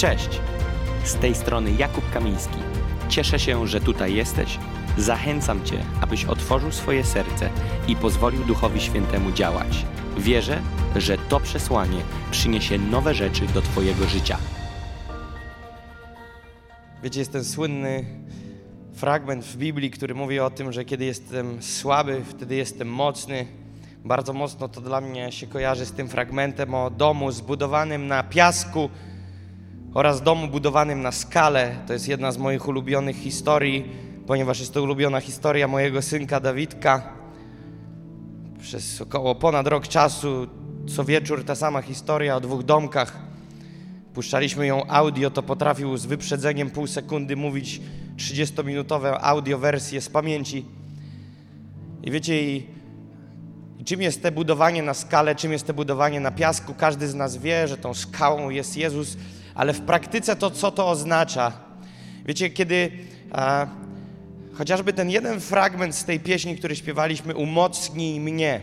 Cześć! Z tej strony Jakub Kamiński. Cieszę się, że tutaj jesteś. Zachęcam Cię, abyś otworzył swoje serce i pozwolił Duchowi Świętemu działać. Wierzę, że to przesłanie przyniesie nowe rzeczy do Twojego życia. Wiecie, jest ten słynny fragment w Biblii, który mówi o tym, że kiedy jestem słaby, wtedy jestem mocny. Bardzo mocno to dla mnie się kojarzy z tym fragmentem o domu zbudowanym na piasku oraz domu budowanym na skale. To jest jedna z moich ulubionych historii, ponieważ jest to ulubiona historia mojego synka Dawidka. Przez około ponad rok czasu, co wieczór ta sama historia o dwóch domkach. Puszczaliśmy ją audio, to potrafił z wyprzedzeniem pół sekundy mówić 30-minutowe audio wersje z pamięci. I wiecie, i, i czym jest te budowanie na skale, czym jest te budowanie na piasku? Każdy z nas wie, że tą skałą jest Jezus, ale w praktyce to co to oznacza? Wiecie, kiedy a, chociażby ten jeden fragment z tej pieśni, który śpiewaliśmy, umocnij mnie.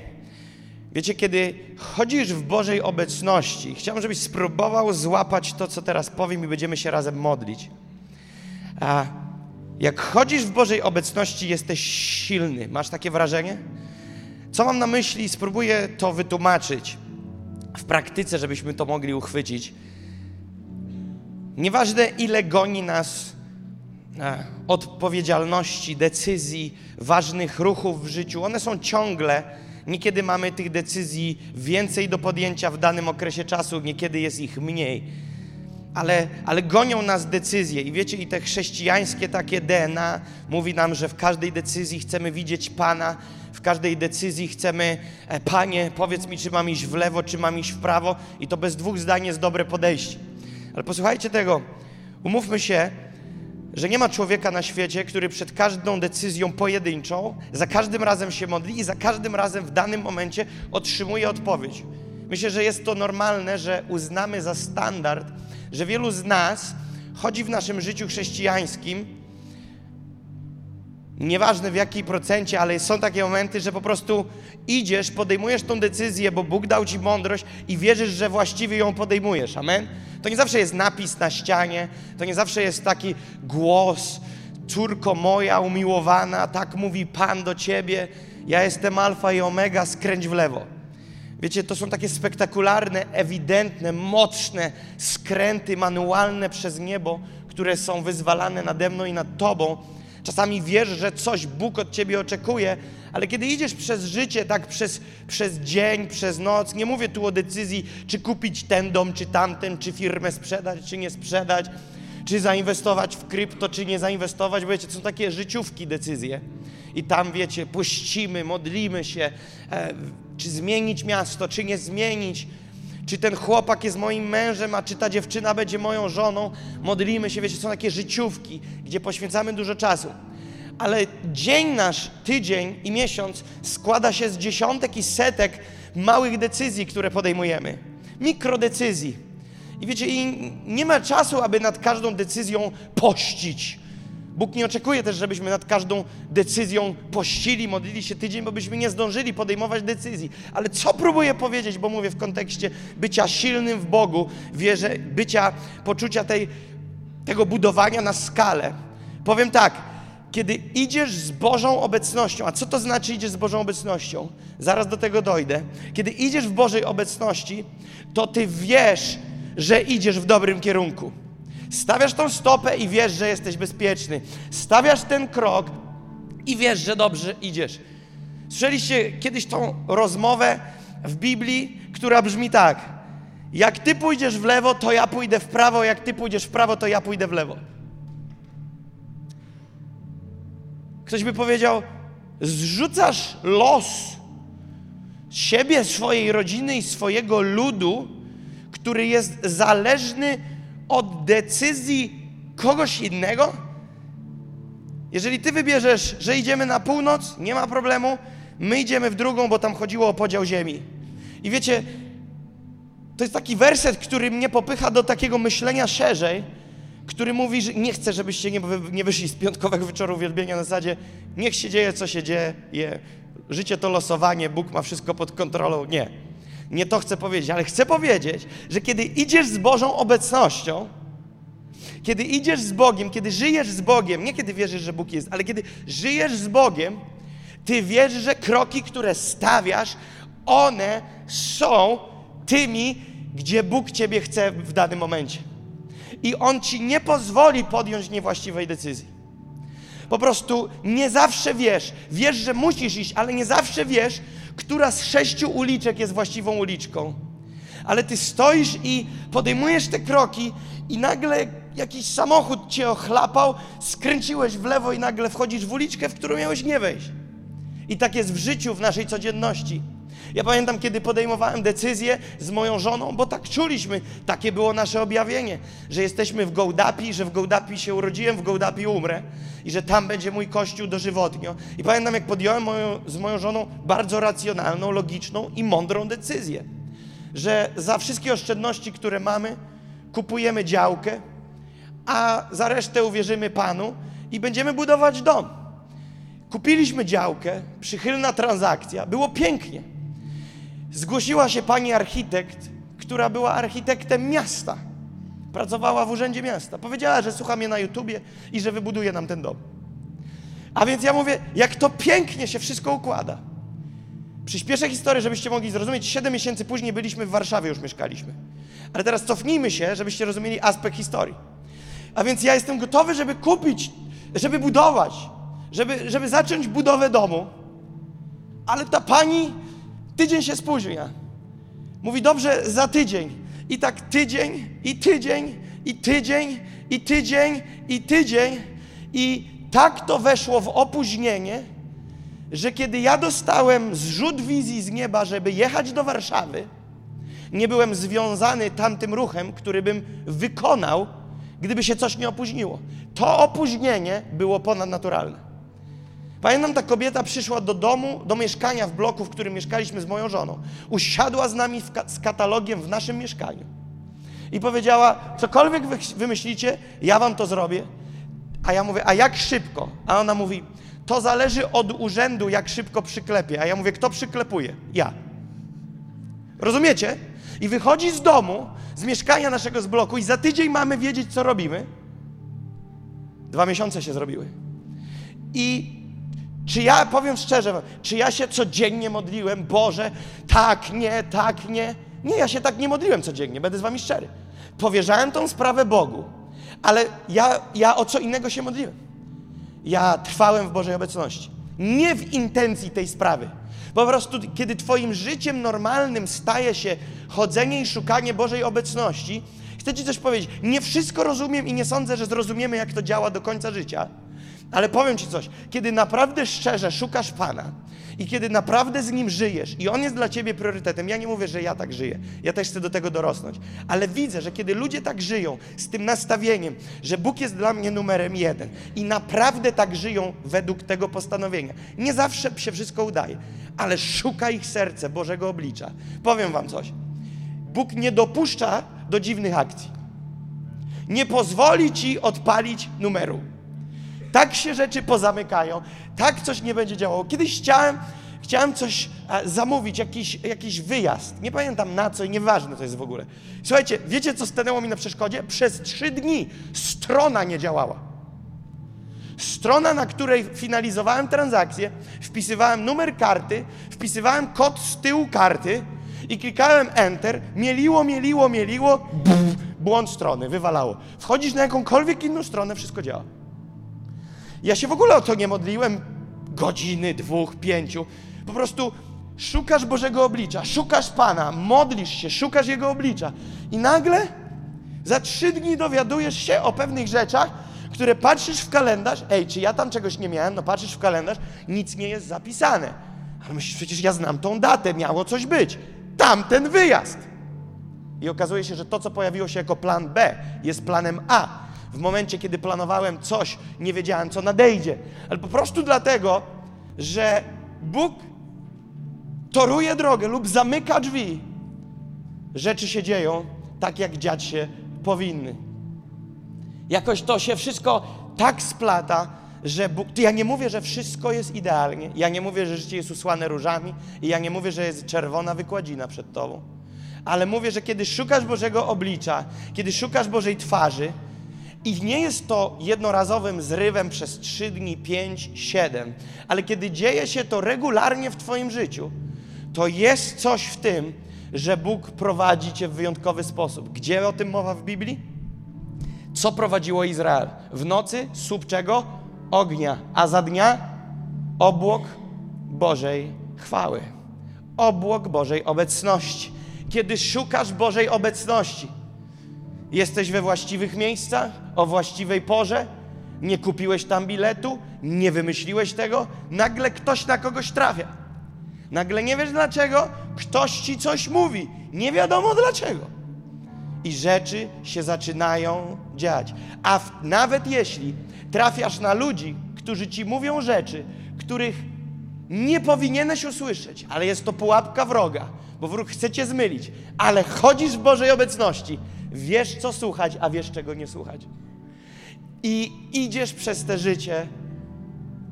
Wiecie, kiedy chodzisz w Bożej obecności, chciałbym, żebyś spróbował złapać to, co teraz powiem, i będziemy się razem modlić. A jak chodzisz w Bożej obecności, jesteś silny. Masz takie wrażenie? Co mam na myśli? Spróbuję to wytłumaczyć w praktyce, żebyśmy to mogli uchwycić. Nieważne, ile goni nas e, odpowiedzialności, decyzji, ważnych ruchów w życiu, one są ciągle. Niekiedy mamy tych decyzji więcej do podjęcia w danym okresie czasu, niekiedy jest ich mniej. Ale, ale gonią nas decyzje. I wiecie, i te chrześcijańskie takie DNA mówi nam, że w każdej decyzji chcemy widzieć Pana, w każdej decyzji chcemy, e, Panie, powiedz mi, czy mam iść w lewo, czy mam iść w prawo. I to bez dwóch zdań jest dobre podejście. Ale posłuchajcie tego. Umówmy się, że nie ma człowieka na świecie, który przed każdą decyzją pojedynczą, za każdym razem się modli i za każdym razem w danym momencie otrzymuje odpowiedź. Myślę, że jest to normalne, że uznamy za standard, że wielu z nas chodzi w naszym życiu chrześcijańskim, nieważne w jakiej procencie, ale są takie momenty, że po prostu idziesz, podejmujesz tą decyzję, bo Bóg dał ci mądrość i wierzysz, że właściwie ją podejmujesz. Amen? To nie zawsze jest napis na ścianie, to nie zawsze jest taki głos, córko moja umiłowana, tak mówi Pan do ciebie, ja jestem alfa i omega, skręć w lewo. Wiecie, to są takie spektakularne, ewidentne, mocne skręty manualne przez niebo, które są wyzwalane nade mną i nad tobą. Czasami wiesz, że coś Bóg od ciebie oczekuje, ale kiedy idziesz przez życie, tak przez, przez dzień, przez noc, nie mówię tu o decyzji, czy kupić ten dom, czy tamten, czy firmę sprzedać, czy nie sprzedać, czy zainwestować w krypto, czy nie zainwestować, bo wiecie, to są takie życiówki decyzje. I tam, wiecie, puścimy, modlimy się, e, czy zmienić miasto, czy nie zmienić, czy ten chłopak jest moim mężem, a czy ta dziewczyna będzie moją żoną. Modlimy się, wiecie, są takie życiówki, gdzie poświęcamy dużo czasu. Ale dzień nasz, tydzień i miesiąc składa się z dziesiątek i setek małych decyzji, które podejmujemy. Mikrodecyzji. I wiecie, i nie ma czasu, aby nad każdą decyzją pościć. Bóg nie oczekuje też, żebyśmy nad każdą decyzją pościli, modlili się tydzień, bo byśmy nie zdążyli podejmować decyzji. Ale co próbuję powiedzieć, bo mówię w kontekście bycia silnym w Bogu, wierzę, bycia, poczucia tej, tego budowania na skalę. Powiem tak, kiedy idziesz z Bożą obecnością, a co to znaczy idziesz z Bożą obecnością? Zaraz do tego dojdę. Kiedy idziesz w Bożej obecności, to ty wiesz, że idziesz w dobrym kierunku. Stawiasz tą stopę i wiesz, że jesteś bezpieczny. Stawiasz ten krok i wiesz, że dobrze idziesz. Słyszeliście kiedyś tą rozmowę w Biblii, która brzmi tak: Jak ty pójdziesz w lewo, to ja pójdę w prawo, jak ty pójdziesz w prawo, to ja pójdę w lewo. Ktoś by powiedział: Zrzucasz los siebie, swojej rodziny i swojego ludu, który jest zależny od decyzji kogoś innego? Jeżeli ty wybierzesz, że idziemy na północ, nie ma problemu, my idziemy w drugą, bo tam chodziło o podział ziemi. I wiecie, to jest taki werset, który mnie popycha do takiego myślenia szerzej, który mówi, że nie chcę, żebyście nie, nie wyszli z piątkowego wieczoru uwielbienia na zasadzie niech się dzieje, co się dzieje, życie to losowanie, Bóg ma wszystko pod kontrolą. Nie. Nie to chcę powiedzieć, ale chcę powiedzieć, że kiedy idziesz z Bożą obecnością, Kiedy idziesz z Bogiem, kiedy żyjesz z Bogiem, nie kiedy wierzysz, że Bóg jest, ale kiedy żyjesz z Bogiem, ty wiesz, że kroki, które stawiasz, one są tymi, gdzie Bóg ciebie chce w danym momencie. I On ci nie pozwoli podjąć niewłaściwej decyzji. Po prostu nie zawsze wiesz. Wiesz, że musisz iść, ale nie zawsze wiesz, która z sześciu uliczek jest właściwą uliczką. Ale ty stoisz i podejmujesz te kroki, i nagle jakiś samochód cię ochlapał, skręciłeś w lewo i nagle wchodzisz w uliczkę, w którą miałeś nie wejść. I tak jest w życiu, w naszej codzienności. Ja pamiętam, kiedy podejmowałem decyzję z moją żoną, bo tak czuliśmy, takie było nasze objawienie, że jesteśmy w Gołdapi, że w Gołdapi się urodziłem, w Gołdapi umrę i że tam będzie mój kościół dożywotnio. I pamiętam, jak podjąłem moją, z moją żoną bardzo racjonalną, logiczną i mądrą decyzję, że za wszystkie oszczędności, które mamy, kupujemy działkę, a za resztę uwierzymy Panu i będziemy budować dom. Kupiliśmy działkę, przychylna transakcja, było pięknie. Zgłosiła się pani architekt, która była architektem miasta. Pracowała w urzędzie miasta. Powiedziała, że słucha mnie na YouTubie i że wybuduje nam ten dom. A więc ja mówię, jak to pięknie się wszystko układa. Przyspieszę historię, żebyście mogli zrozumieć. Siedem miesięcy później byliśmy w Warszawie, już mieszkaliśmy. Ale teraz cofnijmy się, żebyście rozumieli aspekt historii. A więc ja jestem gotowy, żeby kupić, żeby budować, żeby, żeby zacząć budowę domu. Ale ta pani tydzień się spóźnia. Mówi, dobrze, za tydzień. I tak tydzień, i tydzień, i tydzień, i tydzień, i tydzień. I tak to weszło w opóźnienie, że kiedy ja dostałem zrzut wizji z nieba, żeby jechać do Warszawy, nie byłem związany tamtym ruchem, który bym wykonał, gdyby się coś nie opóźniło. To opóźnienie było ponadnaturalne. Pamiętam, ta kobieta przyszła do domu, do mieszkania w bloku, w którym mieszkaliśmy z moją żoną. Usiadła z nami ka z katalogiem w naszym mieszkaniu i powiedziała: Cokolwiek wy wymyślicie, ja wam to zrobię. A ja mówię: A jak szybko? A ona mówi: To zależy od urzędu, jak szybko przyklepie. A ja mówię: Kto przyklepuje? Ja. Rozumiecie? I wychodzi z domu, z mieszkania naszego z bloku i za tydzień mamy wiedzieć, co robimy. Dwa miesiące się zrobiły. I czy ja, powiem szczerze, czy ja się codziennie modliłem, Boże, tak, nie, tak, nie? Nie, ja się tak nie modliłem codziennie, będę z wami szczery. Powierzałem tą sprawę Bogu, ale ja, ja o co innego się modliłem. Ja trwałem w Bożej obecności. Nie w intencji tej sprawy. Po prostu, kiedy Twoim życiem normalnym staje się chodzenie i szukanie Bożej obecności, chcę Ci coś powiedzieć. Nie wszystko rozumiem i nie sądzę, że zrozumiemy, jak to działa do końca życia, ale powiem Ci coś. Kiedy naprawdę szczerze szukasz Pana i kiedy naprawdę z Nim żyjesz i On jest dla Ciebie priorytetem, ja nie mówię, że ja tak żyję, ja też chcę do tego dorosnąć, ale widzę, że kiedy ludzie tak żyją, z tym nastawieniem, że Bóg jest dla mnie numerem jeden i naprawdę tak żyją według tego postanowienia, nie zawsze się wszystko udaje, ale szuka ich serce Bożego oblicza. Powiem Wam coś. Bóg nie dopuszcza do dziwnych akcji. Nie pozwoli Ci odpalić numeru. Tak się rzeczy pozamykają, tak coś nie będzie działało. Kiedyś chciałem, chciałem coś e, zamówić, jakiś, jakiś wyjazd. Nie pamiętam na co i nieważne to jest w ogóle. Słuchajcie, wiecie co stanęło mi na przeszkodzie? Przez trzy dni strona nie działała. Strona, na której finalizowałem transakcję, wpisywałem numer karty, wpisywałem kod z tyłu karty i klikałem Enter, mieliło, mieliło, mieliło, błąd strony, wywalało. Wchodzisz na jakąkolwiek inną stronę, wszystko działa. Ja się w ogóle o to nie modliłem godziny, dwóch, pięciu. Po prostu szukasz Bożego oblicza, szukasz Pana, modlisz się, szukasz Jego oblicza. I nagle za trzy dni dowiadujesz się o pewnych rzeczach, które patrzysz w kalendarz, ej, czy ja tam czegoś nie miałem? No patrzysz w kalendarz, nic nie jest zapisane. Ale myślisz, przecież ja znam tą datę, miało coś być. Tamten wyjazd. I okazuje się, że to, co pojawiło się jako plan B, jest planem A. W momencie, kiedy planowałem coś, nie wiedziałem, co nadejdzie. Ale po prostu dlatego, że Bóg toruje drogę lub zamyka drzwi. Rzeczy się dzieją tak, jak dziać się powinny. Jakoś to się wszystko tak splata, że Bóg, ja nie mówię, że wszystko jest idealnie, ja nie mówię, że życie jest usłane różami i ja nie mówię, że jest czerwona wykładzina przed Tobą, ale mówię, że kiedy szukasz Bożego oblicza, kiedy szukasz Bożej twarzy, I nie jest to jednorazowym zrywem przez 3 dni, 5, 7, ale kiedy dzieje się to regularnie w Twoim życiu, to jest coś w tym, że Bóg prowadzi Cię w wyjątkowy sposób. Gdzie o tym mowa w Biblii? Co prowadziło Izrael? W nocy słup czego? Ognia, a za dnia obłok Bożej chwały. Obłok Bożej obecności. Kiedy szukasz Bożej obecności, jesteś we właściwych miejscach, o właściwej porze, nie kupiłeś tam biletu, nie wymyśliłeś tego, nagle ktoś na kogoś trafia. Nagle nie wiesz dlaczego, ktoś ci coś mówi, nie wiadomo dlaczego. I rzeczy się zaczynają dziać. A w, nawet jeśli trafiasz na ludzi, którzy ci mówią rzeczy, których nie powinieneś usłyszeć, ale jest to pułapka wroga, bo wróg chce cię zmylić, ale chodzisz w Bożej obecności, wiesz co słuchać, a wiesz czego nie słuchać. I idziesz przez te życie.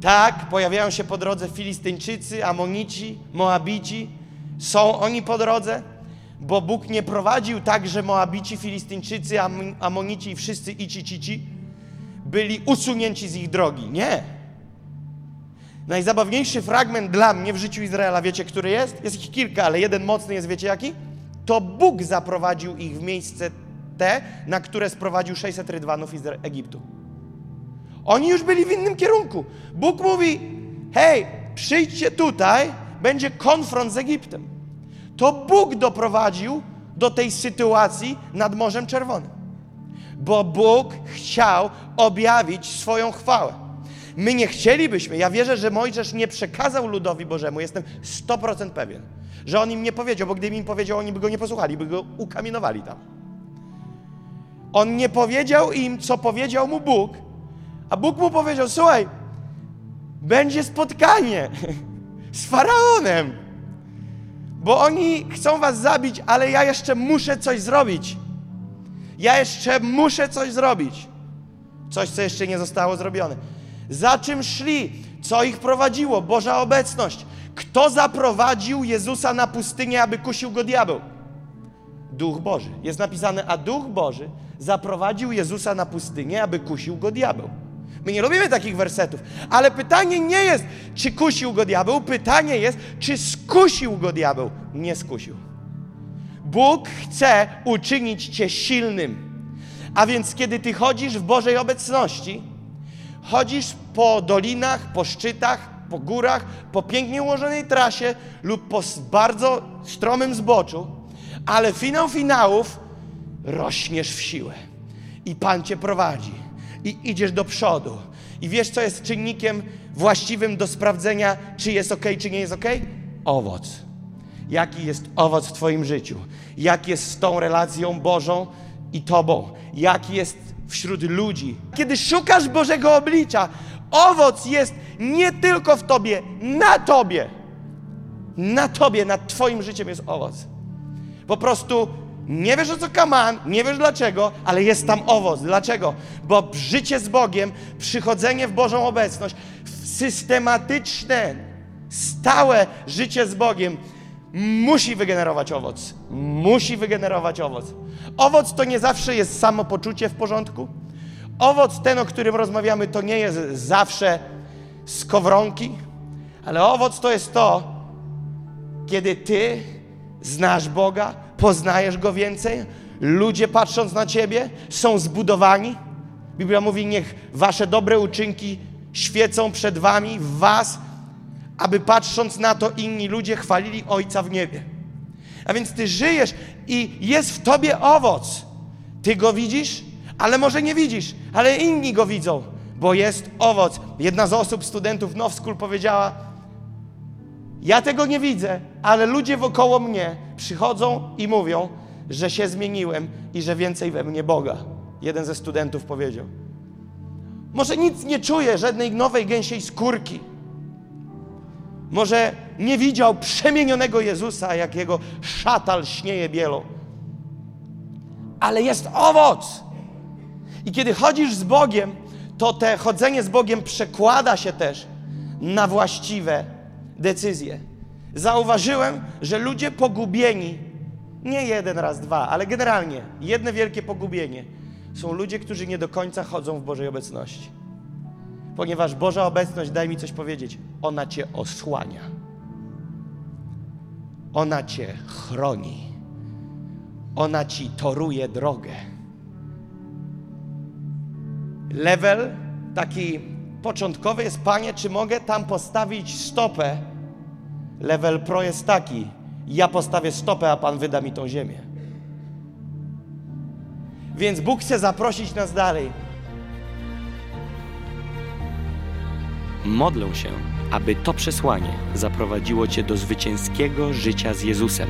Tak, pojawiają się po drodze Filistyńczycy, Amonici, Moabici. Są oni po drodze, bo Bóg nie prowadził tak, że Moabici, Filistyńczycy, Am Amonici i wszyscy ici, cici byli usunięci z ich drogi. Nie. Najzabawniejszy fragment dla mnie w życiu Izraela, wiecie, który jest? Jest ich kilka, ale jeden mocny jest, wiecie jaki? To Bóg zaprowadził ich w miejsce te, na które sprowadził 600 rydwanów z Egiptu. Oni już byli w innym kierunku. Bóg mówi: hej, przyjdźcie tutaj, będzie konfront z Egiptem. To Bóg doprowadził do tej sytuacji nad Morzem Czerwonym. Bo Bóg chciał objawić swoją chwałę. My nie chcielibyśmy, ja wierzę, że Mojżesz nie przekazał ludowi Bożemu, jestem 100% pewien, że on im nie powiedział, bo gdyby im powiedział, oni by go nie posłuchali, by go ukamienowali tam. On nie powiedział im, co powiedział mu Bóg, a Bóg mu powiedział: Słuchaj, będzie spotkanie z faraonem, bo oni chcą was zabić, ale ja jeszcze muszę coś zrobić. Ja jeszcze muszę coś zrobić. Coś, co jeszcze nie zostało zrobione. Za czym szli? Co ich prowadziło? Boża obecność. Kto zaprowadził Jezusa na pustynię, aby kusił go diabeł? Duch Boży. Jest napisane, a Duch Boży zaprowadził Jezusa na pustynię, aby kusił go diabeł. My nie lubimy takich wersetów, ale pytanie nie jest, czy kusił go diabeł, pytanie jest, czy skusił go diabeł. Nie skusił. Bóg chce uczynić cię silnym. A więc kiedy ty chodzisz w Bożej obecności, chodzisz po dolinach, po szczytach, po górach, po pięknie ułożonej trasie lub po bardzo stromym zboczu, ale finał finałów rośniesz w siłę. I Pan cię prowadzi. I idziesz do przodu. I wiesz, co jest czynnikiem właściwym do sprawdzenia, czy jest ok, czy nie jest ok? Owoc. Jaki jest owoc w Twoim życiu? Jak jest z tą relacją Bożą i Tobą? Jaki jest wśród ludzi? Kiedy szukasz Bożego oblicza, owoc jest nie tylko w Tobie, na Tobie. Na Tobie, nad Twoim życiem jest owoc. Po prostu nie wiesz o co kaman, nie wiesz dlaczego, ale jest tam owoc. Dlaczego? Bo życie z Bogiem, przychodzenie w Bożą obecność, systematyczne, stałe życie z Bogiem musi wygenerować owoc. Musi wygenerować owoc. Owoc to nie zawsze jest samopoczucie w porządku. Owoc ten, o którym rozmawiamy, to nie jest zawsze skowronki, ale owoc to jest to, kiedy ty znasz Boga, poznajesz Go więcej, ludzie patrząc na Ciebie są zbudowani. Biblia mówi, niech Wasze dobre uczynki świecą przed Wami, w Was, aby patrząc na to inni ludzie chwalili Ojca w niebie. A więc Ty żyjesz i jest w Tobie owoc. Ty go widzisz, ale może nie widzisz, ale inni go widzą, bo jest owoc. Jedna z osób, studentów Now School powiedziała, ja tego nie widzę, ale ludzie wokoło mnie przychodzą i mówią, że się zmieniłem i że więcej we mnie Boga. Jeden ze studentów powiedział. Może nic nie czuje, żadnej nowej gęsiej skórki. Może nie widział przemienionego Jezusa, jak jego szatal śnieje bielą. Ale jest owoc. I kiedy chodzisz z Bogiem, to te chodzenie z Bogiem przekłada się też na właściwe decyzje. Zauważyłem, że ludzie pogubieni, nie jeden raz, dwa, ale generalnie jedne wielkie pogubienie, są ludzie, którzy nie do końca chodzą w Bożej obecności. Ponieważ Boża obecność, daj mi coś powiedzieć, ona cię osłania. Ona cię chroni. Ona ci toruje drogę. Level taki początkowy jest, panie, czy mogę tam postawić stopę? Level pro jest taki, ja postawię stopę, a pan wyda mi tą ziemię. Więc Bóg chce zaprosić nas dalej. Modlę się, aby to przesłanie zaprowadziło Cię do zwycięskiego życia z Jezusem.